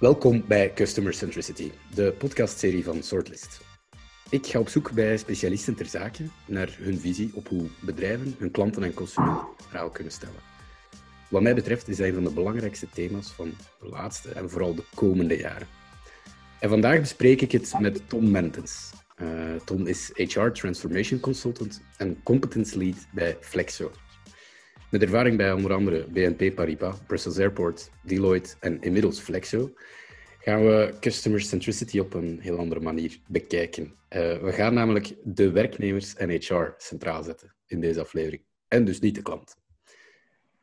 Welkom bij Customer Centricity, de podcastserie van Sortlist. Ik ga op zoek bij specialisten ter zake naar hun visie op hoe bedrijven hun klanten en consumenten centraal kunnen stellen. Wat mij betreft is dat een van de belangrijkste thema's van de laatste en vooral de komende jaren. En vandaag bespreek ik het met Tom Mentens. Uh, Tom is HR Transformation Consultant en Competence Lead bij Flexo. Met ervaring bij onder andere BNP Paribas, Brussels Airport, Deloitte en inmiddels Flexo, gaan we customer centricity op een heel andere manier bekijken. Uh, we gaan namelijk de werknemers en HR centraal zetten in deze aflevering. En dus niet de klant.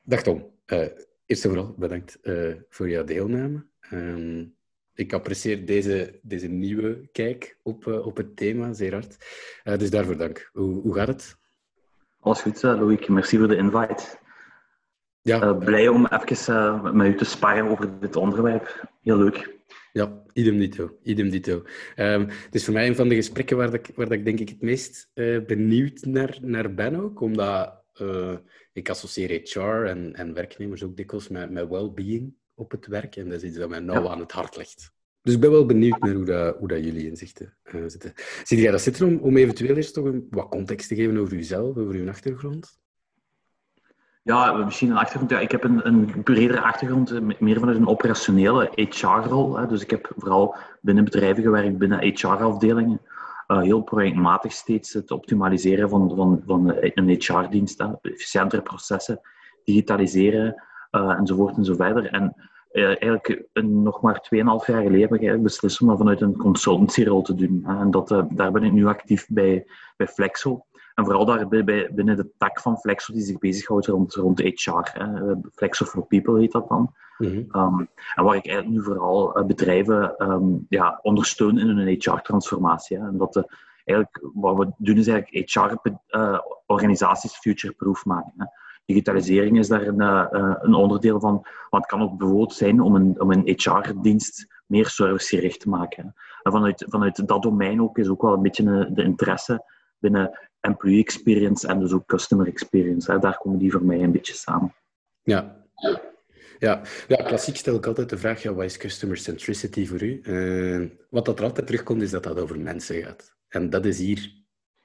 Dag Tom. Uh, eerst en vooral bedankt uh, voor jouw deelname. Ehm, ik apprecieer deze, deze nieuwe kijk op, op het thema zeer hard. dus daarvoor dank. Hoe, hoe gaat het? Alles goed, Loïc. Merci voor de invite. Ja. blij om even met u te sparren over dit onderwerp. Heel leuk. Ja, idem dito. Idem dito. Um, het is voor mij een van de gesprekken waar, ik, waar ik denk ik het meest uh, benieuwd naar, naar ben ook, omdat ik associeer HR en, en werknemers ook dikwijls met, met well-being op het werk. En dat is iets dat mij nauw aan het hart ligt. Dus ik ben wel benieuwd naar hoe, dat, hoe dat jullie inzichten uh, zitten. Zie jij dat zitten om, om eventueel eerst toch een, wat context te geven over jezelf, over uw achtergrond? Ja, misschien een achtergrond. Ja, ik heb een, een bredere achtergrond, eh, meer vanuit een operationele HR-rol. Dus ik heb vooral binnen bedrijven gewerkt, binnen HR-afdelingen. Uh, heel projectmatig steeds het optimaliseren van, van, van een HR-dienst. Efficiëntere processen, digitaliseren uh, enzovoort enzoverder. En uh, eigenlijk nog maar 2,5 jaar geleden heb ik beslist om dat vanuit een consultancy-rol te doen. En dat, daar ben ik nu actief bij, bij Flexo. En vooral daar binnen de tak van Flexo die zich bezighoudt rond, rond HR. Hè. Flexo for People heet dat dan. Mhm. Ehm, en waar ik eigenlijk nu vooral bedrijven um, ja, ondersteun in hun HR-transformatie. En dat de, eigenlijk, wat we doen is eigenlijk HR-organisaties future-proof maken. Hè. Digitalisering is daar een, uh, een onderdeel van, want het kan ook bijvoorbeeld zijn om een, om een HR-dienst meer servicegericht te maken. En vanuit, vanuit dat domein ook is ook wel een beetje de interesse binnen employee experience en dus ook customer experience. Hè. Daar komen die voor mij een beetje samen. Ja. Ja, ja, klassiek stel ik altijd de vraag, ja, wat is customer centricity voor u? Wat dat er altijd terugkomt, is dat dat over mensen gaat. En dat is hier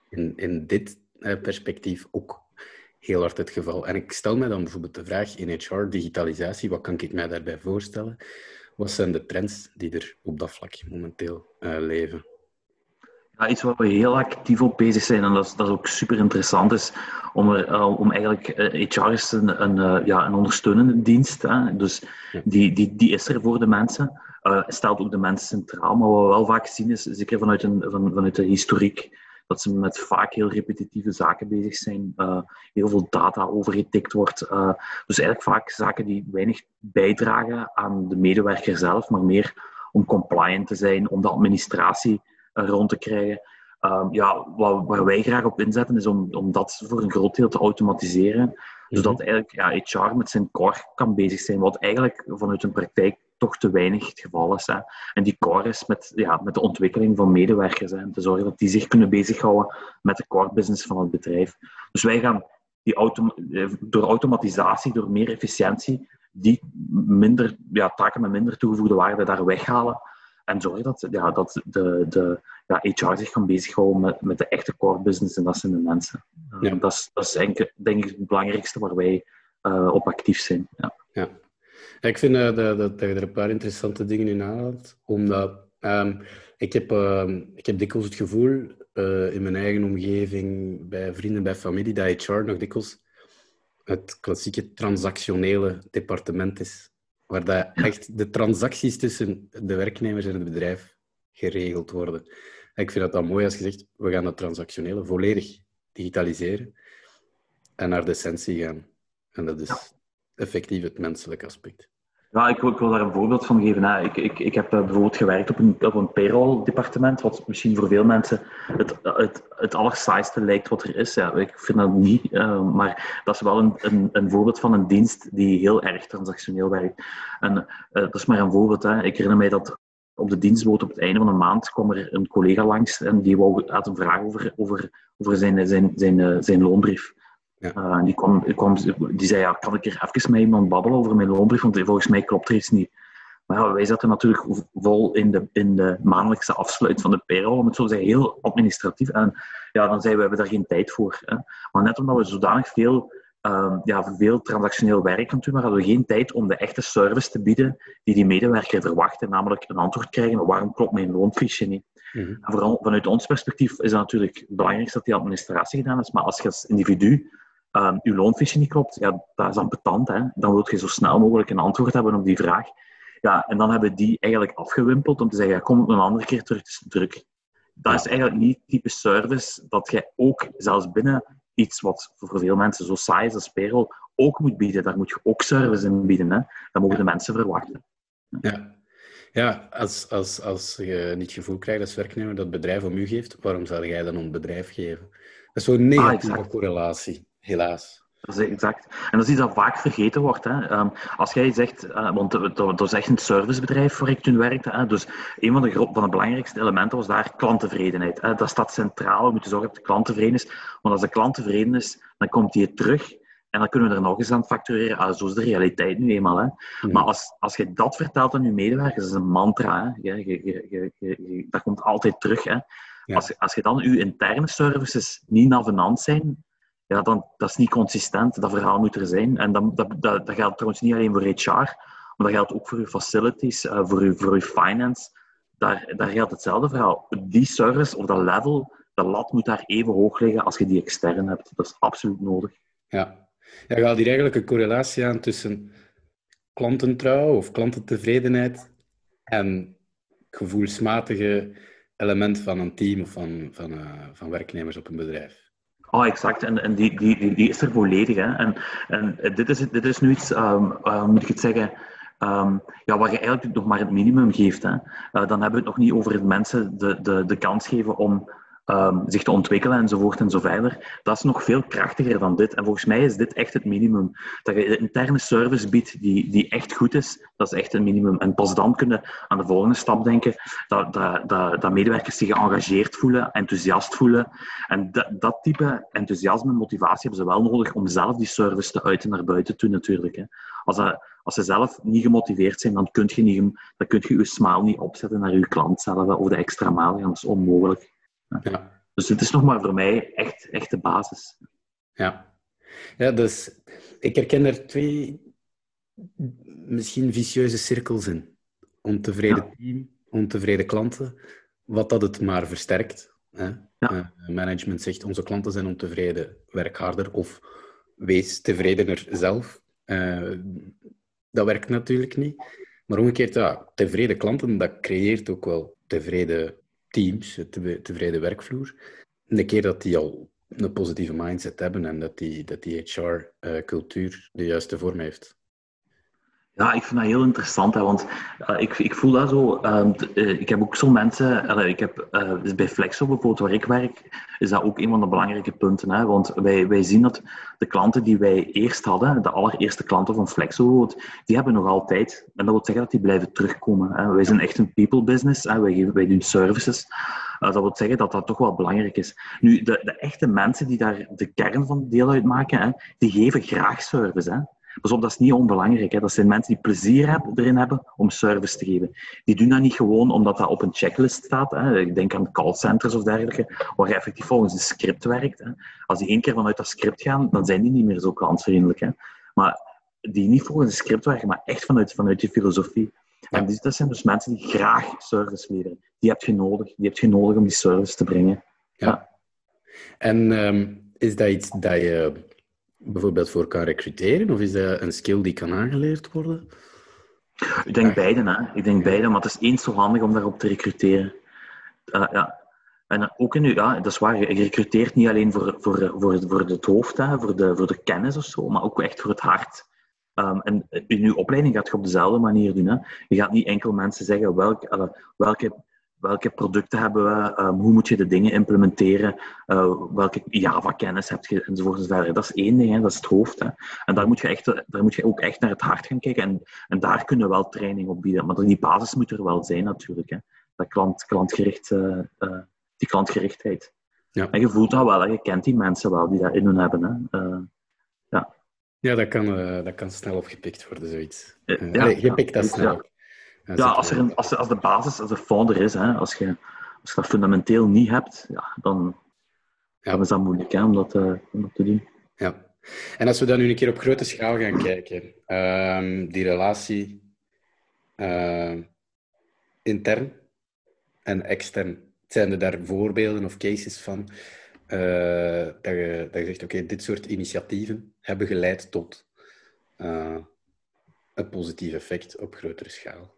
in, in dit perspectief ook heel hard het geval. En ik stel mij dan bijvoorbeeld de vraag in HR, digitalisatie, wat kan ik mij daarbij voorstellen? Wat zijn de trends die er op dat vlak momenteel uh, leven? Ja, iets waar we heel actief op bezig zijn en dat is, dat is ook super interessant is om, er, uh, om eigenlijk uh, eh, HR is een, een, ja, een ondersteunende dienst. Hè? Dus die, die, die is er voor de mensen. stelt ook de mensen centraal. Maar wat we wel vaak zien is, zeker vanuit, een, van, vanuit de historiek, dat ze met vaak heel repetitieve zaken bezig zijn. heel veel data overgetikt wordt. dus eigenlijk vaak zaken die weinig bijdragen aan de medewerker zelf, maar meer om compliant te zijn, om de administratie rond te krijgen. Um, ja, wat, waar wij graag op inzetten is om, om dat voor een groot deel te automatiseren. Zodat mhm. eigenlijk ja, HR met zijn core kan bezig zijn, wat eigenlijk vanuit een praktijk toch te weinig het geval is. Hè. En die core is met, ja, met de ontwikkeling van medewerkers. Hè, te zorgen dat die zich kunnen bezighouden met de core business van het bedrijf. Dus wij gaan die autom eh, door automatisatie, door meer efficiëntie, die minder, ja, taken met minder toegevoegde waarde daar weghalen. En zorgen dat, ja, dat de, de ja, HR zich kan bezighouden met, met de echte core business en dat zijn de mensen. Ja. dat, is, dat is denk, denk ik het belangrijkste waar wij uh, op actief zijn. Ja. ja. Ik vind uh, dat, dat, je er een paar interessante dingen in aanhaalt. Omdat um, ik, heb, uh, ik heb dikwijls het gevoel uh, in mijn eigen omgeving, bij vrienden, bij familie, dat HR nog dikwijls het klassieke transactionele departement is waar dat echt de transacties tussen de werknemers en het bedrijf geregeld worden. ik vind dat dan mooi als je zegt, we gaan dat transactionele volledig digitaliseren en naar de essentie gaan. En dat is effectief het menselijke aspect. Ja, ik ik wil daar een voorbeeld van geven. Ik, ik, ik heb eh, bijvoorbeeld gewerkt op een, op een payroll-departement, wat misschien voor veel mensen het, het, het lijkt wat er is. Ja, ik vind dat niet, uh, maar dat is wel een, een, een, voorbeeld van een dienst die heel erg transactioneel werkt. En uh, dat is maar een voorbeeld. Hè. Ik herinner mij dat op de dienstboot op het einde van de maand kwam er een collega langs en die wou, had een vraag over, over, over zijn, zijn, zijn, zijn loonbrief. Ja. Uh, die, kwam, kwam, die zei, ja, kan ik er even met iemand babbelen over mijn loonbrief? Want volgens mij klopt er iets niet. Maar ja, wij zaten natuurlijk vol in de, in de maandelijkse afsluit van de payroll, om het zo te zeggen, heel administratief. En ja, dan zeiden we, we hebben daar geen tijd voor. Hè. Maar net omdat we zodanig veel um, ja, veel transactioneel werk aan doen, maar hadden we geen tijd om de echte service te bieden die die medewerker verwachtte, namelijk een antwoord krijgen, waarom klopt mijn loonfiche niet? Mm vooral vanuit ons perspectief is het natuurlijk het belangrijkste dat die administratie gedaan is, maar als je als individu um, je loonfiche niet klopt, ja, dat is ambetant. Hè? Dan wil je zo snel mogelijk een antwoord hebben op die vraag. Ja, en dan hebben die eigenlijk afgewimpeld om te zeggen, ja, kom een andere keer terug, het is druk. Dat is eigenlijk niet type service dat jij ook, zelfs binnen iets wat voor veel mensen zo saai is als payroll, ook moet bieden. Daar moet je ook service in bieden. Hè? Dat mogen de mensen verwachten. Ja, ja als, als, als je niet het gevoel krijgt als werknemer dat het bedrijf om u geeft, waarom zou jij dan om het bedrijf geven? Dat is zo'n negatieve ah, correlatie, helaas. Dat is exact. En dat is iets dat vaak vergeten wordt. Hè. Um, als jij zegt, uh, want dat is echt een servicebedrijf waar ik toen werkte. Hè. Dus een van de, van de belangrijkste elementen was daar klanttevredenheid. Hè. Dat staat centraal. We moeten zorgen dat de klant tevreden is. Want als de klant tevreden is, dan komt hij terug. En dan kunnen we er nog eens aan factureren. Ah, zo is de realiteit nu eenmaal. Hè. Hmm. Maar als, als je dat vertelt aan je medewerkers, dat is een mantra. Hè. Je, je, je, dat komt altijd terug. Hè. Als, als je dan je interne services niet navenant zijn, ja, dan, dat is niet consistent. Dat verhaal moet er zijn. En dat, dat, dat, dat geldt trouwens niet alleen voor HR, maar dat geldt ook voor je facilities, uh, voor, je, voor je finance. Daar, daar geldt hetzelfde verhaal. Die service of dat level, de lat moet daar even hoog liggen als je die extern hebt. Dat is absoluut nodig. Ja, je haalt hier eigenlijk een correlatie aan tussen klantentrouw of klantentevredenheid en gevoelsmatige element van een team of van, van, uh, van werknemers op een bedrijf. Oh, exact. En, en die, die, die, is er volledig. Hè. En, en dit, is, dit is nu iets, um, uh, moet ik het zeggen, um, ja, waar je eigenlijk nog maar het minimum geeft. Hè. Uh, dan hebben we het nog niet over het mensen de, de, de kans geven om um, zich te ontwikkelen enzovoort en zo verder. Dat is nog veel krachtiger dan dit. En volgens mij is dit echt het minimum. Dat je een interne service biedt die, die echt goed is, dat is echt een minimum. En pas dan kunnen aan de volgende stap denken, dat, dat, dat, medewerkers zich geëngageerd voelen, enthousiast voelen. En dat, dat type enthousiasme en motivatie hebben ze wel nodig om zelf die service te uiten naar buiten toe natuurlijk. Hè. Als, dat, als ze zelf niet gemotiveerd zijn, dan kun je, niet, dan kun je je smile niet opzetten naar je klant zelf, of de extra maal. Dat is onmogelijk. Ja. Dus het is nog maar voor mij echt, echt de basis. Ja. ja, dus ik herken er twee misschien vicieuze cirkels in. Ontevreden team, ontevreden klanten, wat dat het maar versterkt. Hè? Ja. Uh, management zegt onze klanten zijn ontevreden, werk harder of wees tevredener zelf. Uh, dat werkt natuurlijk niet. Maar omgekeerd, ja, tevreden klanten, dat creëert ook wel tevreden teams, de tevreden werkvloer. de keer dat die al een positieve mindset hebben en dat die, dat die HR-cultuur eh, de juiste vorm heeft. Ja, ik vind dat heel interessant, hè, want uh, ik, ik voel dat zo. Uh, ik heb ook zo mensen, ik heb, dus bij Flexo bijvoorbeeld, waar ik werk, is dat ook een van de belangrijke punten. Hè, want wij, wij zien dat de klanten die wij eerst hadden, de allereerste klanten van Flexo, die hebben nog altijd. En dat wil zeggen dat die blijven terugkomen. Hè. Wij zijn echt een people business, hè, wij, geven, wij doen services. dat wil zeggen dat dat toch wel belangrijk is. Nu, de, de echte mensen die daar de kern van deel uitmaken, hè, die geven graag service. Hè. Pas op, dat is niet onbelangrijk. Hè. Dat zijn mensen die plezier erin hebben om service te geven. Die doen dat niet gewoon omdat dat op een checklist staat. Hè. Ik denk aan callcenters of dergelijke, waar je effectief volgens een script werkt. Hè. Als die één keer vanuit dat script gaan, dan zijn die niet meer zo klantvriendelijk. Hè. Maar die niet volgens een script werken, maar echt vanuit, vanuit je filosofie. En die, dat zijn dus mensen die graag service leveren. Die heb je nodig. Die heb je nodig om die service te brengen. Ja. En um, is dat iets dat je bijvoorbeeld voor kan recruteren? Of is dat een skill die kan aangeleerd worden? Ik denk beide, hè. Ik denk beide, maar het is eens zo handig om daarop te recruteren. Uh, ja. En ook in, ja, dat is waar, je recruteert niet alleen voor, voor, voor, voor het hoofd, hè, voor, de, voor de kennis of zo, maar ook echt voor het hart. Um, en in je opleiding gaat je op dezelfde manier doen. Hè. Je gaat niet enkel mensen zeggen welke, welke welke producten hebben we, um, hoe moet je de dingen implementeren, uh, welke Java-kennis heb je, enzovoort, enzovoort. Dat is één ding, hè, dat is het hoofd. Hè. En daar moet, je echt, daar moet je ook echt naar het hart gaan kijken. En, en daar kunnen we wel training op bieden. Maar die basis moet er wel zijn, natuurlijk. Hè. Dat klant, klantgericht, uh, uh, die klantgerichtheid. Ja. En je voelt dat wel, hè. je kent die mensen wel die dat in hun hebben. Hè. ja. ja, dat kan, dat kan snel opgepikt worden, zoiets. ja, je pikt dat snel Ja, als, er een, als, als de basis, als de founder is, hè, als, je, als je dat fundamenteel niet hebt, ja, dan, ja. dan is dat moeilijk hè, om, dat, uh, om dat te doen. Ja. En als we dan nu een keer op grote schaal gaan kijken, um, die relatie uh, intern en extern, zijn er daar voorbeelden of cases van uh, dat, je, dat je zegt, oké, okay, dit soort initiatieven hebben geleid tot uh, een positief effect op grotere schaal?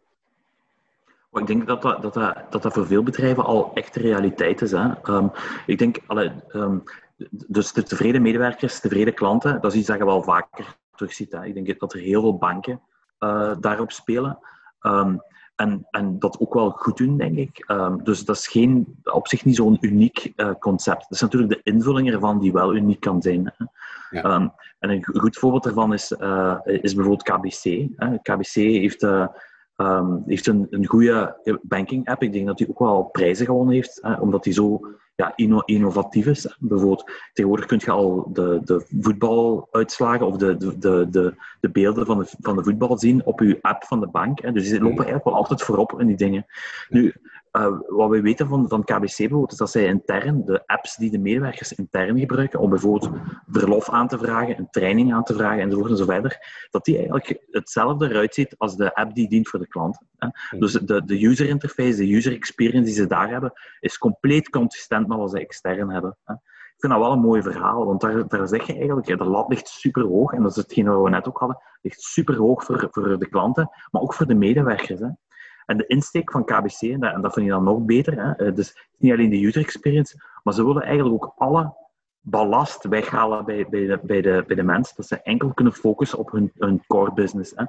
Ik denk dat dat, dat, dat, dat voor veel bedrijven al echt realiteit is. Hè. Um, ik denk, alle, um, dus de tevreden medewerkers, tevreden klanten, dat is iets dat je wel vaker terugziet. Hè. Ik denk dat er heel veel banken uh, daarop spelen. Um, en, en dat ook wel goed doen, denk ik. Um, dus dat is geen, op zich niet zo'n uniek uh, concept. Dat is natuurlijk de invulling ervan die wel uniek kan zijn. Hè. Ja. Um, en een goed voorbeeld daarvan is, uh, is bijvoorbeeld KBC. Hè. KBC heeft, um, heeft een, een goede banking app. Ik denk dat hij ook wel prijzen gewonnen heeft, hè, omdat hij zo ja, innovatief is. Bijvoorbeeld, tegenwoordig kun je al de, de voetbaluitslagen of de, de, de, de beelden van de, van de voetbal zien op je app van de bank. Hè. Dus die lopen eigenlijk wel altijd voorop in die dingen. Nu, uh, wat we weten van, van KBC bijvoorbeeld, is dat zij intern, de apps die de medewerkers intern gebruiken, om bijvoorbeeld verlof aan te vragen, een training aan te vragen enzovoort en zo verder, dat die eigenlijk hetzelfde eruit ziet als de app die dient voor de klant. Hè. Dus de, de user interface, de user experience die ze daar hebben, is compleet consistent met wat ze extern hebben. Hè. Ik vind dat wel een mooi verhaal, want daar, daar zeg je eigenlijk, de lat ligt super hoog, en dat is hetgeen wat we net ook hadden, ligt super hoog voor, voor de klanten, maar ook voor de medewerkers. Hè. En de insteek van KBC, en dat, vind je dan nog beter, hè, eh, dus niet alleen de user experience, maar ze willen eigenlijk ook alle ballast weghalen bij, bij, de, bij, de, bij de mensen, dat ze enkel kunnen focussen op hun, hun core business. Hè.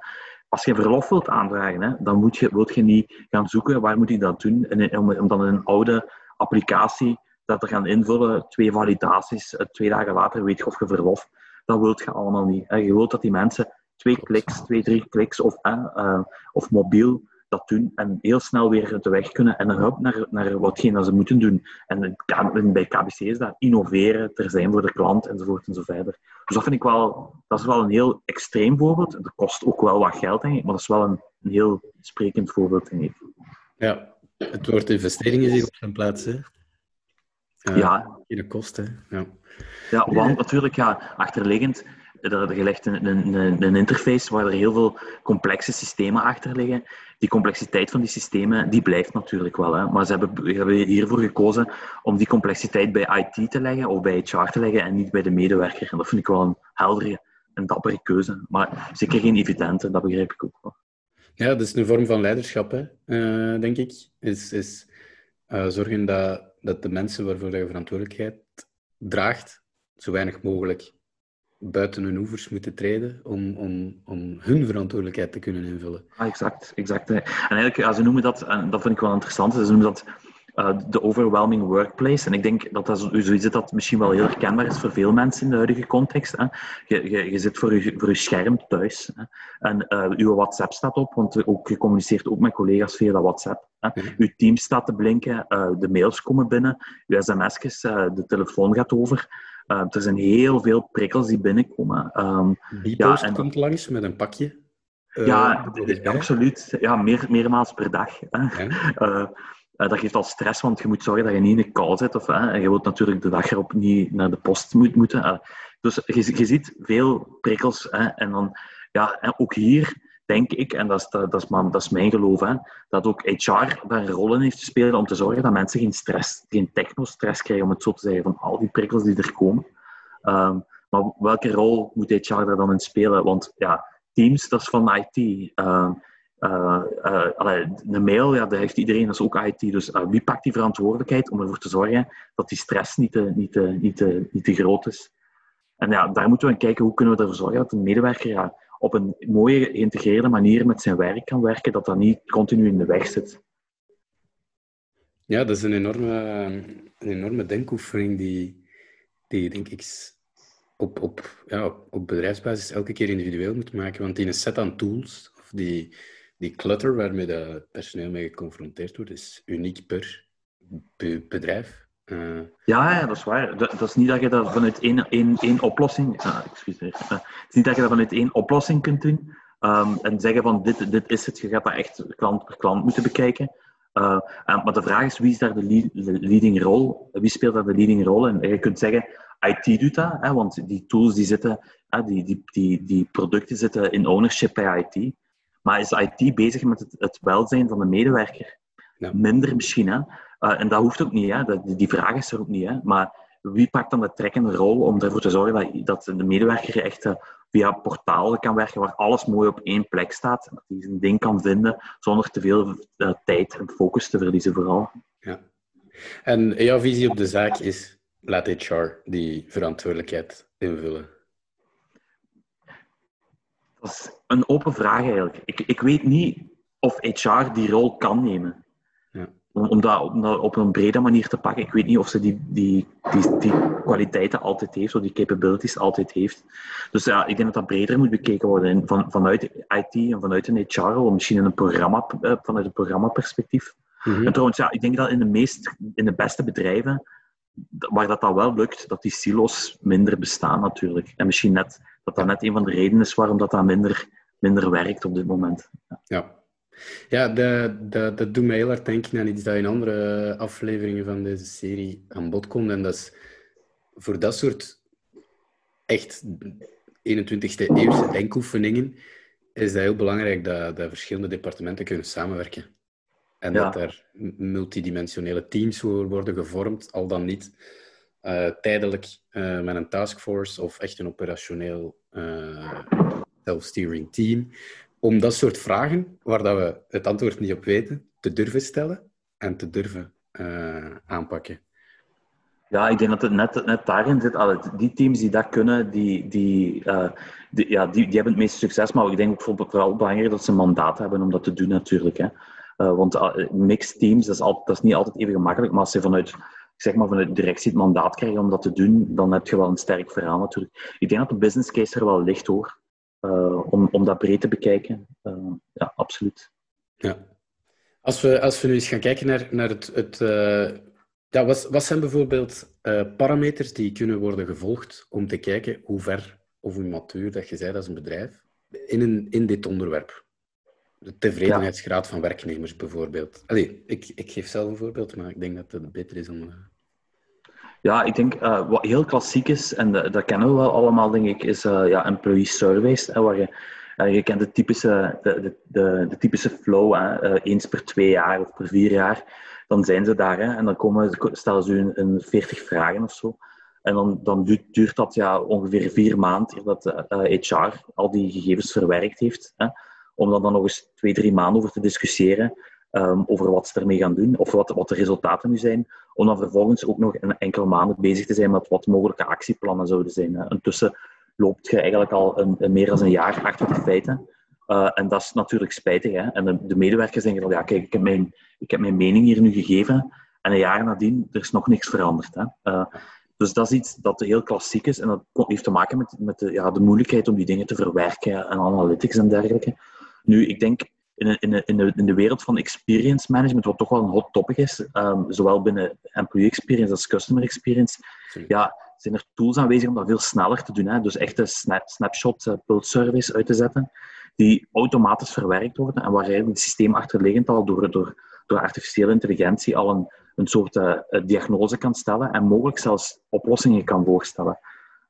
Als je verlof wilt aanvragen, hè, dan moet je, wilt je niet gaan zoeken waar moet ik dat doen, en, om, om dan een oude applicatie dat te gaan invullen, twee validaties, eh, twee dagen later weet je of je verlof. Dat wilt je allemaal niet. Hè. Je wilt dat die mensen twee kliks, twee, drie kliks of, uh, of mobiel dat doen en heel snel weer de weg kunnen en dan naar, naar watgene dat ze moeten doen. En bij KBC is dat innoveren, er zijn voor de klant enzovoort en zo verder. Dus dat vind ik wel, dat is wel een heel extreem voorbeeld. Dat kost ook wel wat geld, denk ik, maar dat is wel een, een heel sprekend voorbeeld, denk ik. Ja, het woord investering is hier op zijn plaats, hè? Uh, ja. Geen kosten, ja. Ja, want natuurlijk, ja, achterliggend er, je legt een, een, een, interface waar er heel veel complexe systemen achter liggen. Die complexiteit van die systemen, die blijft natuurlijk wel. Hè. Maar ze hebben, hebben hiervoor gekozen om die complexiteit bij IT te leggen of bij HR te leggen en niet bij de medewerker. En dat vind ik wel een heldere en dappere keuze. Maar zeker geen evidente, dat begrijp ik ook wel. Ja, dat is een vorm van leiderschap, hè, uh, denk ik. Is, is uh, zorgen dat, dat de mensen waarvoor je verantwoordelijkheid draagt, zo weinig mogelijk buiten hun oevers moeten treden om, om, om hun verantwoordelijkheid te kunnen invullen. Ah, exact, exact. En eigenlijk, ja, ze noemen dat, en dat vind ik wel interessant, ze noemen dat uh, de overwhelming workplace. En ik denk dat dat zoiets is dat misschien wel heel herkenbaar is voor veel mensen in de huidige context. Hè. Je, je, je zit voor je, voor je scherm thuis hè. en uh, je WhatsApp staat op, want ook, je communiceert ook met collega's via dat WhatsApp. Hè. Je team staat te blinken, uh, de mails komen binnen, je sms'jes, de telefoon gaat over. Uh, er zijn heel veel prikkels die binnenkomen. Um, die post ja, en... komt langs met een pakje. Uh, ja, absoluut. Ja, meer, meermaals per dag. Ja. Uh, dat geeft al stress, want je moet zorgen dat je niet in een call zit. Of, en je wilt natuurlijk de dag erop niet naar de post moet, moeten. dus je, je ziet veel prikkels. en dan, ja, en ook hier denk ik, en dat is, dat is, dat is mijn geloof, hè, dat ook HR daar een rol in heeft te spelen om te zorgen dat mensen geen stress, geen techno-stress krijgen, om het zo te zeggen, van al die prikkels die er komen. Um, maar welke rol moet HR daar dan in spelen? Want ja, Teams, dat is van IT. Uh, uh, uh, de mail, ja, dat heeft iedereen, dat is ook IT. Dus uh, wie pakt die verantwoordelijkheid om ervoor te zorgen dat die stress niet te, niet niet niet te groot is? En ja, daar moeten we kijken hoe kunnen we ervoor zorgen dat de medewerker ja, op een mooie, geïntegreerde manier met zijn werk kan werken, dat dat niet continu in de weg zit. Ja, dat is een enorme, een enorme denkoefening die, die denk ik op, op, ja, op bedrijfsbasis elke keer individueel moet maken. Want die een set aan tools, of die, die clutter waarmee het personeel mee geconfronteerd wordt, is uniek per bedrijf. Uh, ja, ja, dat is waar. Dat, dat, is niet dat je dat vanuit één, één, één oplossing... Uh, excuseer. Uh, het is niet dat je dat vanuit één oplossing kunt doen. Ehm, en zeggen van dit, dit is het, je gaat dat echt klant per klant moeten bekijken. Uh, maar de vraag is, wie is daar de, leading rol? Wie speelt daar de leading rol? En je kunt zeggen, IT doet dat, hè, want die tools die zitten, hè, die, die, die, die producten zitten in ownership bij IT. Maar is IT bezig met het, het welzijn van de medewerker? Ja. Minder misschien, hè? Uh, en dat hoeft ook niet, hè? Dat, die vraag is er ook niet. Hè? Maar wie pakt dan de trekkende rol om ervoor te zorgen dat, dat de medewerker echt uh, via portalen kan werken waar alles mooi op één plek staat. En dat hij zijn ding kan vinden zonder te veel uh, tijd en focus te verliezen vooral. Ja. En jouw visie op de zaak is, laat HR die verantwoordelijkheid invullen? Dat is een open vraag eigenlijk. Ik, ik weet niet of HR die rol kan nemen om, dat, op een brede manier te pakken. Ik weet niet of ze die, die, die, die kwaliteiten altijd heeft, of die capabilities altijd heeft. Dus ja, ik denk dat dat breder moet bekeken worden van, vanuit IT en vanuit een HR, of misschien in een programma, eh, vanuit een programmaperspectief. Mm En trouwens, ja, ik denk dat in de, meest, in de beste bedrijven, waar dat, dat wel lukt, dat die silo's minder bestaan natuurlijk. En misschien net, dat dat net een van de redenen is waarom dat, dat minder, minder werkt op dit moment. ja. ja. Ja, dat, dat, dat doet mij heel erg denken aan iets dat in andere afleveringen van deze serie aan bod komt. En dat is voor dat soort echt 21ste eeuwse denkoefeningen is dat heel belangrijk dat, dat verschillende departementen kunnen samenwerken. En dat er multidimensionele teams worden gevormd, al dan niet uh, tijdelijk uh, met een taskforce of echt een operationeel uh, self-steering team, om dat soort vragen, waar dat we het antwoord niet op weten, te durven stellen en te durven uh, aanpakken. Ja, ik denk dat het net, net daarin zit. Die teams die dat kunnen, die, die, die, ja, die, die hebben het meeste succes. Maar ik denk ook vooral belangrijk dat ze een mandaat hebben om dat te doen, natuurlijk. Hè. Uh, want mixed teams, dat is, altijd, dat is niet altijd even gemakkelijk. Maar als ze vanuit, zeg maar, vanuit directie het mandaat krijgen om dat te doen, dan heb je wel een sterk verhaal, natuurlijk. Ik denk dat de business case er wel ligt, hoor. Eh, om, om dat breed te bekijken. Eh, ja, absoluut. Ja. Als we, als we nu eens gaan kijken naar, naar het. het uh, ja, wat, wat zijn bijvoorbeeld parameters die kunnen worden gevolgd om te kijken hoe ver of hoe matuur dat je bent als een bedrijf in, een, in dit onderwerp? De tevredenheidsgraad van werknemers bijvoorbeeld. Allee, ik, ik geef zelf een voorbeeld, maar ik denk dat het beter is om. Ja, ik denk uh, wat heel klassiek is, en dat kennen we wel allemaal, denk ik, is uh, ja, employee surveys. Hè, waar je, uh, je kent de typische, de, de, de, typische flow, hè, eens per twee jaar of per vier jaar. Dan zijn ze daar hè, en dan komen, stellen ze een 40 vragen of zo. En dan, dan duurt, duurt dat ja, ongeveer vier maanden dat HR al die gegevens verwerkt heeft. Hè, om dan, dan nog eens twee, drie maanden over te discussiëren. Um, over wat ze ermee gaan doen, of wat, wat de resultaten nu zijn, om dan vervolgens ook nog een enkele maanden bezig te zijn met wat mogelijke actieplannen zouden zijn. Intussen loopt je eigenlijk al een, meer dan een jaar achter de feiten. Uh, en dat is natuurlijk spijtig. Hè? En de, de, medewerkers denken van, ja, kijk, ik heb, mijn, ik heb mijn mening hier nu gegeven, en een jaar nadien, er is nog niks veranderd. Hè? Uh, dus dat is iets dat heel klassiek is, en dat heeft te maken met, met ja, de moeilijkheid om die dingen te verwerken, en analytics en dergelijke. Nu, ik denk, in, in, in, de, in de wereld van experience management, wat toch wel een hot topic is, um, zowel binnen employee experience als customer experience, ja, zijn er tools aanwezig om dat veel sneller te doen. Hè? Dus echte snap, snapshot uh, pulse surveys uit te zetten, die automatisch verwerkt worden en waar eigenlijk het systeem achterliggend al door, door, door artificiële intelligentie al een, een soort uh, diagnose kan stellen en mogelijk zelfs oplossingen kan voorstellen.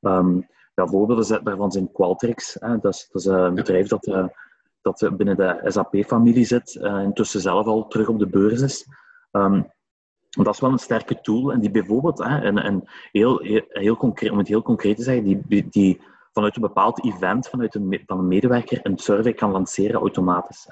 Um, ja, voorbeelden daarvan zijn Qualtrics. Hè? Dat, is, dat is een bedrijf dat... Uh, dat binnen de SAP-familie zit, uh, intussen zelf al terug op de beurs is. Um, dat is wel een sterke tool en die bijvoorbeeld, hè, en, en heel, heel, concreet, om het heel concreet te zeggen, die, die vanuit een bepaald event, vanuit een, van een medewerker, een survey kan lanceren automatisch.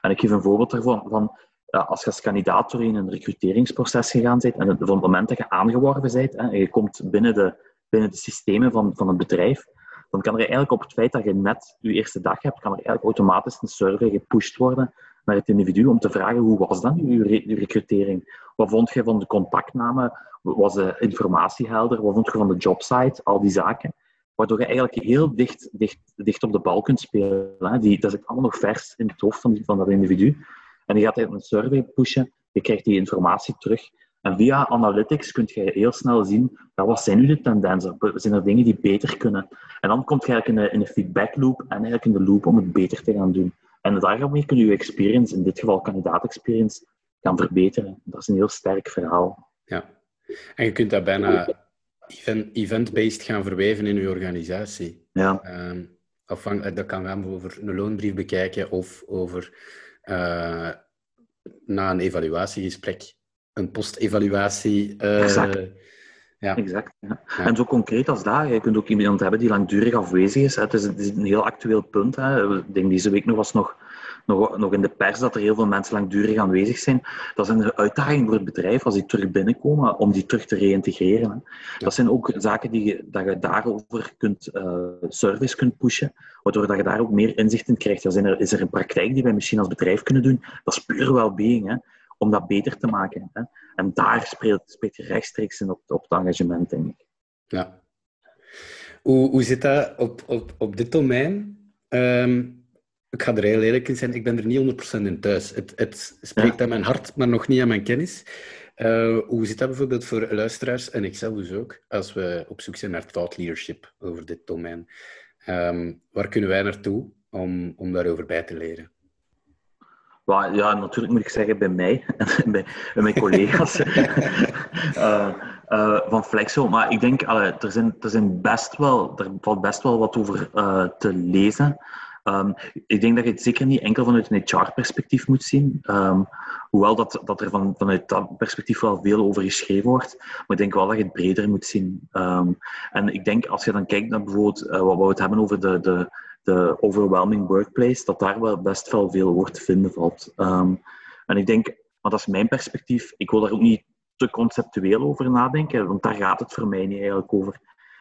En ik geef een voorbeeld daarvan. Van, als je als kandidaat in een recruteringsproces gegaan bent en van het moment dat je aangeworven bent en je komt binnen de, binnen de systemen van, van het bedrijf, dan kan er eigenlijk op het feit dat je net je eerste dag hebt, kan er eigenlijk automatisch een survey gepusht worden naar het individu om te vragen hoe was dan je, je recrutering? Wat vond je van de contactname? Was de informatie helder? Wat vond je van de jobsite? Al die zaken. Waardoor je eigenlijk heel dicht, dicht, dicht op de bal kunt spelen. Die, dat zit allemaal nog vers in het hoofd van, van dat individu. En je gaat een survey pushen, je krijgt die informatie terug En via analytics kun je heel snel zien, ja, wat zijn nu de tendensen? Zijn er dingen die beter kunnen? En dan komt je eigenlijk in een, in feedback loop en eigenlijk in de loop om het beter te gaan doen. En daarmee kun je je experience, in dit geval kandidaat-experience, gaan verbeteren. Dat is een heel sterk verhaal. Ja, en je kunt dat bijna event-based gaan verwijven in je organisatie. Ja. Um, dat kan gaan over een loonbrief bekijken of over uh, na een evaluatiegesprek een post-evaluatie. Uh, exact. Ja. exact ja. En zo concreet als dat, je kunt ook iemand hebben die langdurig afwezig is. Het is, het is een heel actueel punt. Hè. Ik denk deze week nog was nog nog, nog in de pers dat er heel veel mensen langdurig aanwezig zijn. Dat is een uitdaging voor het bedrijf als die terug binnenkomen, om die terug te reïntegreren. Dat zijn ook zaken die je, dat je daarover kunt, uh, service kunt pushen, waardoor dat je daar ook meer inzicht in krijgt. Ja, er, is er een praktijk die wij misschien als bedrijf kunnen doen? Dat is puur well-being, hè, om dat beter te maken. Hè. En daar speelt, speelt je rechtstreeks in op, op het engagement, denk ik. Ja. Hoe, hoe zit dat op, op, op dit domein? Um, ik ga er heel eerlijk in zijn, ik ben er niet 100% in thuis. Het, het spreekt aan mijn hart, maar nog niet aan mijn kennis. Uh, hoe zit dat bijvoorbeeld voor luisteraars, en ikzelf dus ook, als we op zoek zijn naar thought leadership over dit domein? Um, waar kunnen wij naartoe om, om daarover bij te leren? Ja, natuurlijk moet ik zeggen bij mij en bij, bij mijn collega's uh, uh, van Flexo. Maar ik denk, allee, er, zijn, er, zijn best wel, er valt best wel wat over te lezen. Um, ik denk dat je het zeker niet enkel vanuit een HR-perspectief moet zien. Um, hoewel dat, dat er van, vanuit dat perspectief wel veel over geschreven wordt. Maar ik denk wel dat je het breder moet zien. Um, en ik denk, als je dan kijkt naar bijvoorbeeld wat we het hebben over de, de, de overwhelming workplace, dat daar wel best wel veel woord te vinden valt. en ik denk, maar dat is mijn perspectief, ik wil daar ook niet te conceptueel over nadenken, want daar gaat het voor mij niet eigenlijk over.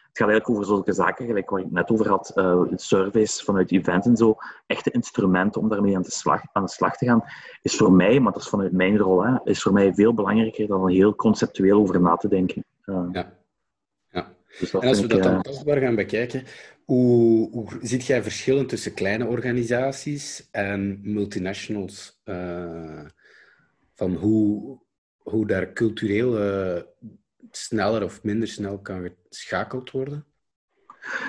Het gaat eigenlijk over zulke zaken, gelijk waar ik net over had, uh, surveys vanuit events en zo. Echte instrumenten om daarmee aan de, slag, aan de slag te gaan, is voor mij, maar dat is vanuit mijn rol, hè, is voor mij veel belangrijker dan heel conceptueel over na te denken. Uh, ja. Dus en als we dat dan uh, tastbaar gaan bekijken, hoe, hoe ziet jij verschillen tussen kleine organisaties en multinationals? Uh, van hoe, hoe daar cultureel sneller of minder snel kan geschakeld worden?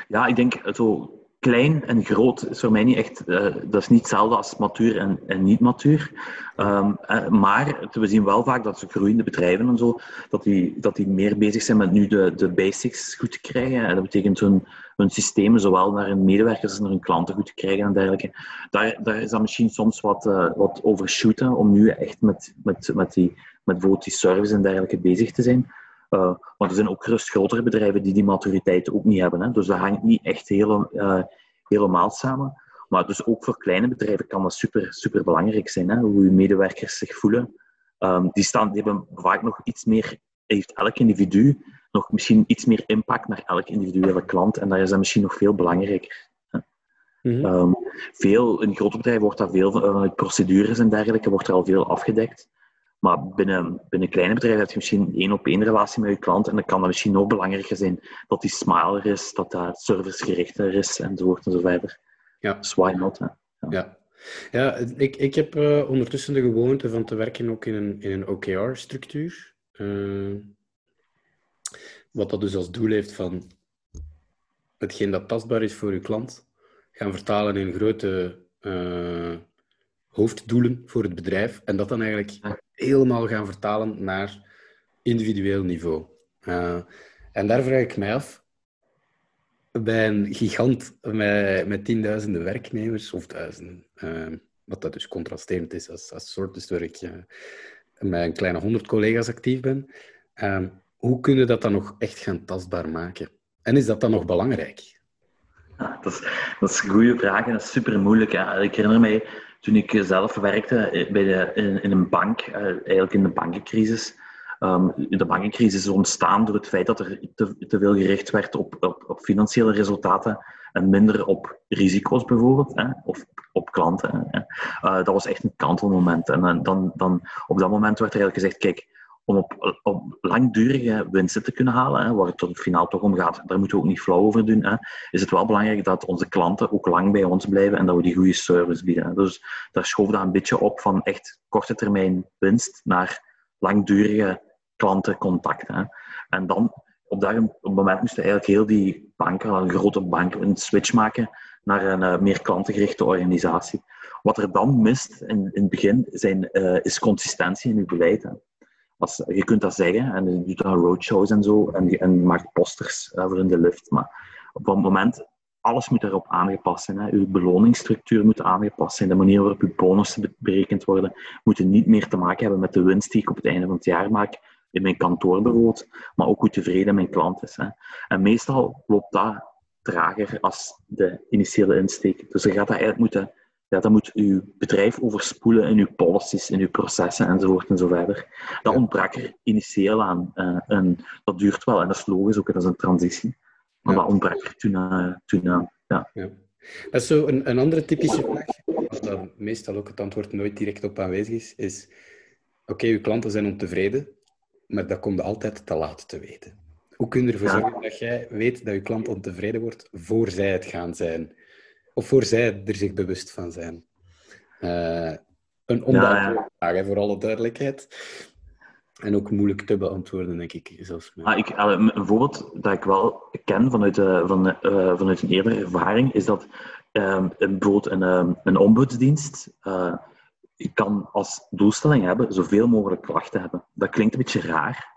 Ja, ik denk zo klein en groot is voor mij niet echt, uh, dat is niet hetzelfde als matuur en, en niet matuur. Um, uh, maar we zien wel vaak dat ze groeiende bedrijven en zo, dat die, dat die meer bezig zijn met nu de, de basics goed te krijgen. En dat betekent hun, hun systemen, zowel naar hun medewerkers als naar hun klanten goed te krijgen en dergelijke. Daar, daar is dat misschien soms wat, uh, wat overshooten om nu echt met, met, met, die, met bijvoorbeeld die service en dergelijke bezig te zijn. Uh, maar er zijn ook gerust grotere bedrijven die die maturiteit ook niet hebben. Hè. Dus dat hangt niet echt uh, helemaal samen. Maar dus ook voor kleine bedrijven kan dat super, super belangrijk zijn, hè, hoe je medewerkers zich voelen. Um, die, staan, die hebben vaak nog iets meer, heeft elk individu nog misschien iets meer impact naar elk individuele klant. En daar is dat misschien nog veel belangrijker. Mm -hmm. um, veel, in grote bedrijven wordt dat veel vanuit procedures en dergelijke, wordt er al veel afgedekt. Maar binnen, binnen kleine bedrijven heb je misschien één op één relatie met je klant. En dan kan dat misschien nog belangrijker zijn dat die smaller is, dat dat servicegerichter is, enzovoort en zo verder. Ja. Dus why not? Hè? Ja. ja. ja. ik, ik heb uh, ondertussen de gewoonte van te werken ook in een, in een OKR-structuur. Uh, wat dat dus als doel heeft van hetgeen dat tastbaar is voor je klant, gaan vertalen in grote uh, hoofddoelen voor het bedrijf. En dat dan eigenlijk helemaal gaan vertalen naar individueel niveau. Uh, en daar vraag ik mij af, bij een gigant met, met tienduizenden werknemers, of duizenden, uh, wat dat dus contrasterend is als, als soort, dus waar ik uh, met een kleine honderd collega's actief ben, hoe kunnen we dat dan nog echt gaan tastbaar maken? En is dat dan nog belangrijk? Ja, dat, is, dat is een goede vraag en dat is super moeilijk. Ik herinner mij toen ik zelf werkte eh, bij de, in, in, een bank, uh, eigenlijk in de bankencrisis. Um, de bankencrisis is ontstaan door het feit dat er te, veel gericht werd op, op, op, financiële resultaten en minder op risico's bijvoorbeeld, hè, of op klanten. Hè. Uh, dat was echt een kantelmoment. En dan, dan, op dat moment werd er eigenlijk gezegd, kijk, om op, op langdurige winsten te kunnen halen, hè, waar het tot finaal toch om gaat, daar moeten we ook niet flauw over doen, hè, is het wel belangrijk dat onze klanten ook lang bij ons blijven en dat we die goede service bieden. Hè. Dus daar schoof dat een beetje op van echt korte termijn winst naar langdurige klantencontact. Hè. En dan, op dat moment moesten eigenlijk heel die banken, een grote bank, een switch maken naar een uh, meer klantengerichte organisatie. Wat er dan mist in, in het begin zijn, uh, is consistentie in uw beleid. Hè. Als, je kunt dat zeggen en je doet dan roadshows en zo en, en maakt posters uh, voor in de lift. Maar op een moment, alles moet erop aangepast zijn. Hè. Uw beloningsstructuur moet aangepast zijn. De manier waarop uw bonussen berekend worden, moeten niet meer te maken hebben met de winst die ik op het einde van het jaar maak in mijn kantoor maar ook hoe tevreden mijn klant is. Hè. En meestal loopt dat trager als de initiële insteek. Dus je gaat dat eigenlijk moeten ja, dan moet uw bedrijf overspoelen in uw policies, in uw processen enzovoort en zo verder. Dat ontbrak er initieel aan. Uh, en dat duurt wel en dat is logisch ook, dat is een transitie. Maar dat ontbrak er toen, uh, toen aan. Ja. ja. Dat is zo een, een andere typische vraag, waar dan meestal ook het antwoord nooit direct op aanwezig is, is oké, uw klanten zijn ontevreden, maar dat komt altijd te laat te weten. Hoe kun je ervoor zorgen dat jij weet dat je klant ontevreden wordt voor zij het gaan zijn? Of voor zij er zich bewust van zijn. Uh, een onbeantwoorde vraag, voor alle duidelijkheid. En ook moeilijk te beantwoorden, denk ik. Zelfs ah, ik een voorbeeld dat ik wel ken vanuit, uh, van, uh, vanuit een eerdere ervaring, is dat uh, bijvoorbeeld een, um, een ombudsdienst kan als doelstelling hebben zoveel mogelijk klachten hebben. Dat klinkt een beetje raar,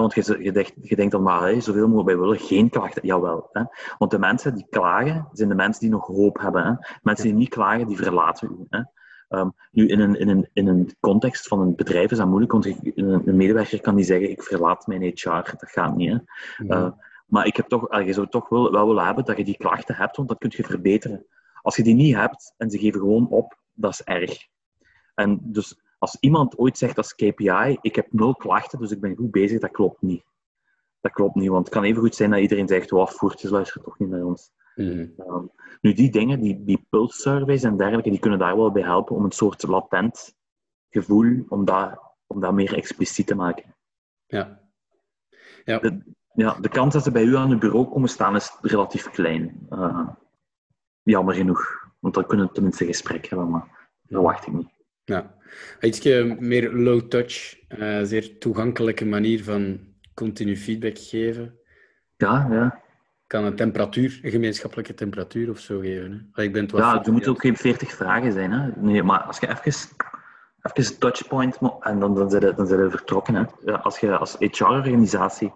want je, je, denkt, je denkt dan maar, hey, zoveel mogelijk, wij willen geen klachten. Jawel. Hè? Want de mensen die klagen, zijn de mensen die nog hoop hebben. Hè? Mensen die niet klagen, die verlaten u. Hè? Um, nu, in een, in, een, in een context van een bedrijf is dat moeilijk, want een, een medewerker kan niet zeggen, ik verlaat mijn HR. Dat gaat niet. Hè? Mhm. Uh, maar ik heb toch, je zou toch wel, wel willen hebben dat je die klachten hebt, want dat kun je verbeteren. Als je die niet hebt en ze geven gewoon op, dat is erg. En dus als iemand ooit zegt als KPI, ik heb nul klachten, dus ik ben goed bezig, dat klopt niet. Dat klopt niet, want het kan even goed zijn dat iedereen zegt, wow, voertjes luistert toch niet naar ons. Mhm. Um, nu, die dingen, die, die pulse surveys en dergelijke, die kunnen daar wel bij helpen om een soort latent gevoel, om dat, om dat meer expliciet te maken. Ja. Ja. De, ja, de kans dat ze bij u aan uw bureau komen staan is relatief klein. Uh, jammer genoeg, want dan kunnen we tenminste gesprek hebben, maar dat wacht ik niet. Ja, iets meer low-touch, uh, zeer toegankelijke manier van continu feedback geven. Ja, ja. Kan een temperatuur, een gemeenschappelijke temperatuur of zo geven. Hè? Ik ben ja, er moeten ook geen 40 vragen zijn. Hè? Nee, maar als je even, even touchpoint en dan, dan, zijn je, dan zijn vertrokken. Hè? Als je als HR-organisatie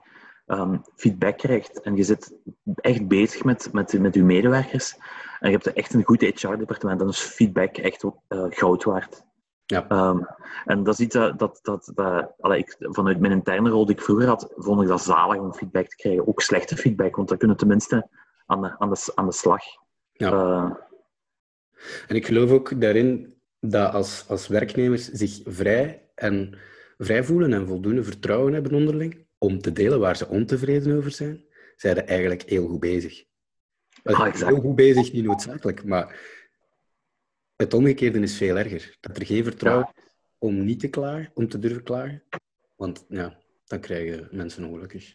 um, ehm, feedback krijgt en je zit echt bezig met, met, met je medewerkers en je hebt echt een goed HR-departement, dan is feedback echt uh, goud waard. Ja. Um, en dat is iets dat, dat, dat, dat ik, vanuit mijn interne rol die ik vroeger had, vond ik dat zalig om feedback te krijgen. Ook slechte feedback, want dan kunnen tenminste aan de, aan de, aan de slag. Ja. Uh, en ik geloof ook daarin dat als, als werknemers zich vrij, en, vrij voelen en voldoende vertrouwen hebben onderling om te delen waar ze ontevreden over zijn, zijn ze eigenlijk heel goed bezig. Ah, heel goed bezig, niet noodzakelijk, maar het omgekeerde is veel erger. Dat er geen vertrouwen om niet te klagen, om te durven klagen. Want ja, dan krijgen mensen ongelukkig.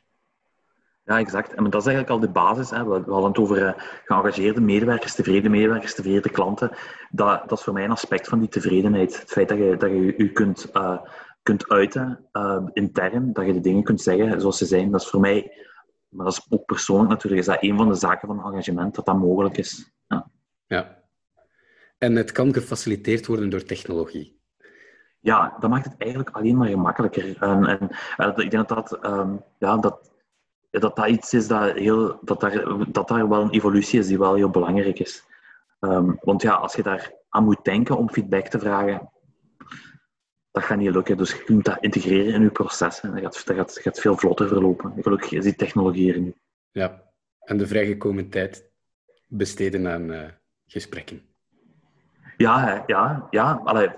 Ja, exact. En dat is eigenlijk al de basis. Hè. We, hadden het over uh, geëngageerde medewerkers, tevreden medewerkers, tevreden klanten. Dat, dat is voor mij een aspect van die tevredenheid. Het feit dat je dat je, je kunt, uh, kunt uiten uh, intern, dat je de dingen kunt zeggen zoals ze zijn, dat is voor mij, maar dat is ook persoonlijk natuurlijk, is dat een van de zaken van engagement, dat dat mogelijk is. Ja. ja. En het kan gefaciliteerd worden door technologie. Ja, dat maakt het eigenlijk alleen maar gemakkelijker. En, en, ik denk dat dat, um, ja, dat, dat dat iets is dat, heel, dat, daar, dat daar wel een evolutie is die wel heel belangrijk is. Um, want ja, als je daar aan moet denken om feedback te vragen, dat gaat niet lukken. Dus je kunt dat integreren in je processen. Dat gaat, dat gaat, gaat veel vlotter verlopen. Gelukkig is die technologie er nu. Ja, en de vrijgekomen tijd besteden aan uh, gesprekken. Ja, ja, ja. Allee,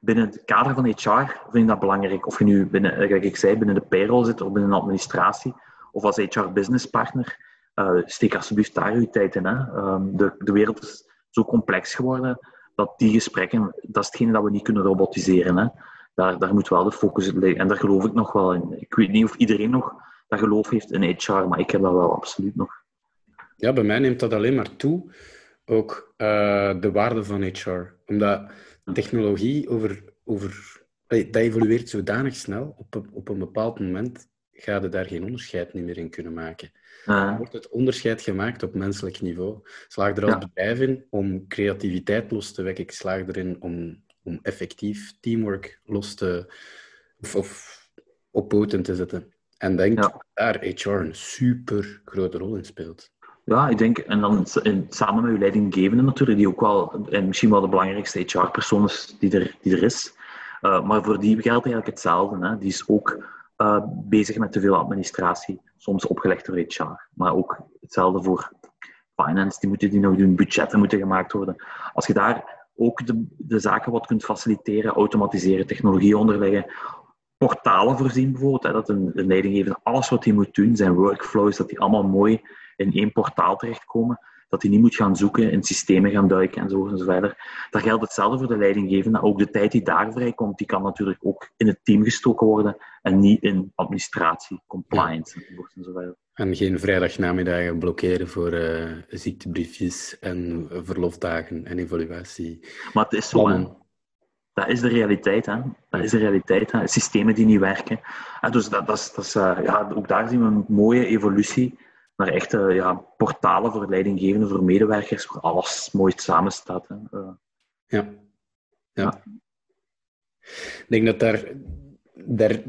binnen het kader van HR vind ik dat belangrijk. Of je nu, binnen, eh, ik zei, binnen de payroll zit of binnen de administratie, of als HR-business partner, uh, steek alsjeblieft daar uw tijd in. Hè. Um, de, de wereld is zo complex geworden dat die gesprekken, dat is hetgene dat we niet kunnen robotiseren. Hè. Daar, daar moet wel de focus in liggen. En daar geloof ik nog wel in. Ik weet niet of iedereen nog dat geloof heeft in HR, maar ik heb dat wel absoluut nog. Ja, bij mij neemt dat alleen maar toe ook uh, de waarde van HR. Omdat technologie over, over dat evolueert zodanig snel, op een, op een bepaald moment ga je daar geen onderscheid meer in kunnen maken. Dan wordt het onderscheid gemaakt op menselijk niveau. Slaag er als bedrijf in om creativiteit los te wekken. Ik slaag erin om, om effectief teamwork los te... of, of op poten te zetten. En denk ja. daar HR een super grote rol in speelt. Ja, ik denk, en dan samen met uw leidinggevende natuurlijk, die ook wel, en misschien wel de belangrijkste HR-persoon is die er, die er is. Uh, maar voor die geldt eigenlijk hetzelfde. Hè. Die is ook uh, bezig met te veel administratie, soms opgelegd door HR. Maar ook hetzelfde voor finance, die moeten die nog doen, budgetten moeten gemaakt worden. Als je daar ook de, de zaken wat kunt faciliteren, automatiseren, technologie onderleggen, portalen voorzien bijvoorbeeld, hè, dat een, een leidinggevende alles wat hij moet doen, zijn workflows, dat die allemaal mooi in één portaal terechtkomen, dat hij niet moet gaan zoeken, in systemen gaan duiken enzovoort enzoverder. Dat geldt hetzelfde voor de leidinggevende. Ook de tijd die daar vrijkomt, die kan natuurlijk ook in het team gestoken worden en niet in administratie, compliance enzovoort enzoverder. En geen vrijdagnamiddagen blokkeren voor uh, ziektebriefjes en verlofdagen en evaluatie. Maar het is zo, hè. Dat is de realiteit, hè. Dat is de realiteit, hè. Systemen die niet werken. dus dat, dat is, dat is, uh, ja, ook daar zien we een mooie evolutie naar echte ja, portalen voor leidinggevenden, voor medewerkers, waar alles mooi samen staat. Hè. Uh, ja. ja. Ik denk dat daar, daar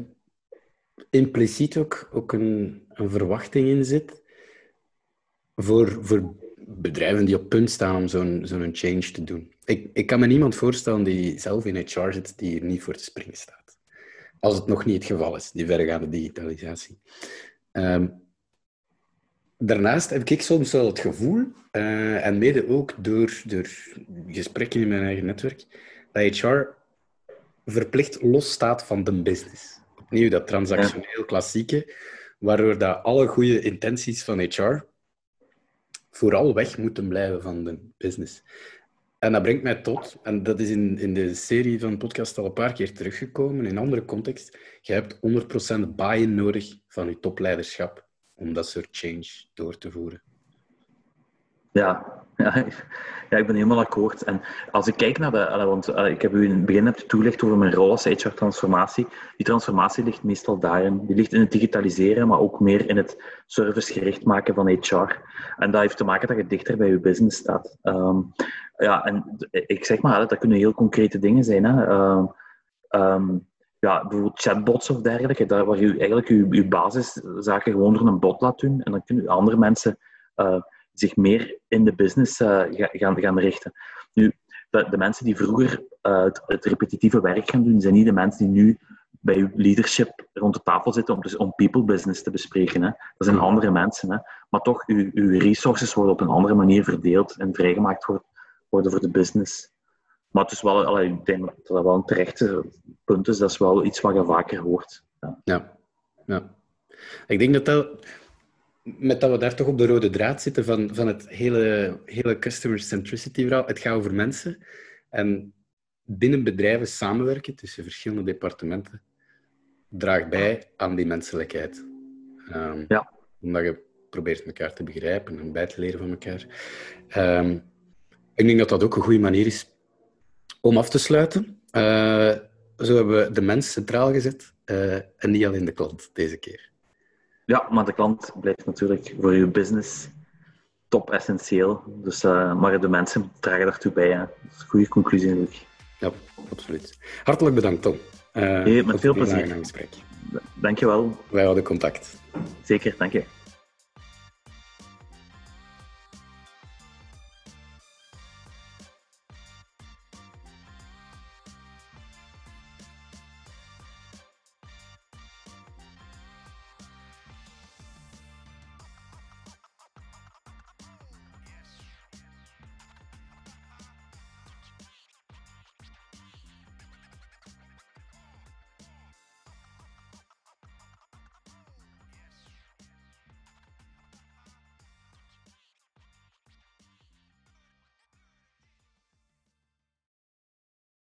impliciet ook, ook een, een verwachting in zit voor, voor bedrijven die op punt staan om zo'n zo'n change te doen. Ik, ik kan me niemand voorstellen die zelf in HR zit die er niet voor te springen staat. Als het nog niet het geval is, die verregaande digitalisatie. Um, daarnaast heb ik soms wel het gevoel, uh, en mede ook door, door gesprekken in mijn eigen netwerk, dat HR verplicht los staat van de business. Opnieuw dat transactioneel klassieke, waardoor dat alle goede intenties van HR vooral weg moeten blijven van de business. En dat brengt mij tot, en dat is in, in de serie van podcast al een paar keer teruggekomen, in een andere context, je hebt 100% buy-in nodig van je topleiderschap om dat soort change door te voeren. Ja, ja, ja, ik ben helemaal akkoord. En als ik kijk naar de... Want ik heb u in het begin net toelicht over mijn rol als HR-transformatie. Die transformatie ligt meestal daarin. Die ligt in het digitaliseren, maar ook meer in het servicegericht maken van HR. En dat heeft te maken dat je dichter bij je business staat. Um, ja, en ik zeg maar, dat kunnen heel concrete dingen zijn. Hè. Um, um, ja, bijvoorbeeld chatbots of dergelijke, daar waar je eigenlijk je, basiszaken gewoon door een bot laat doen. En dan kunnen andere mensen uh, zich meer in de business uh, gaan, gaan richten. Nu, de, de mensen die vroeger uh, het, repetitieve werk gaan doen, zijn niet de mensen die nu bij uw leadership rond de tafel zitten om, dus, om people business te bespreken. Hè. Dat zijn andere mensen. Hè. Maar toch, uw, uw resources worden op een andere manier verdeeld en vrijgemaakt worden voor de business. Maar het is wel, allee, ik denk dat dat wel een terechte punt is. Dat is wel iets wat je vaker hoort. Ja, ja. ja. Ik denk dat dat, met dat we daar toch op de rode draad zitten van, van het hele, hele customer centricity verhaal, het gaat over mensen. En binnen bedrijven samenwerken tussen verschillende departementen draagt bij aan die menselijkheid. Um, ja. Omdat je probeert elkaar te begrijpen en bij te leren van elkaar. Um, ik denk dat dat ook een goede manier is om af te sluiten, uh, zo hebben we de mens centraal gezet uh, en niet alleen de klant deze keer. Ja, maar de klant blijft natuurlijk voor je business top essentieel. Dus, uh, maar de mensen dragen daartoe bij. Hè. Dat is een goede conclusie natuurlijk. Ja, absoluut. Hartelijk bedankt, Tom. Uh, hey, met veel plezier. Een gesprek. Dankjewel. Wij houden contact. Zeker, dank je.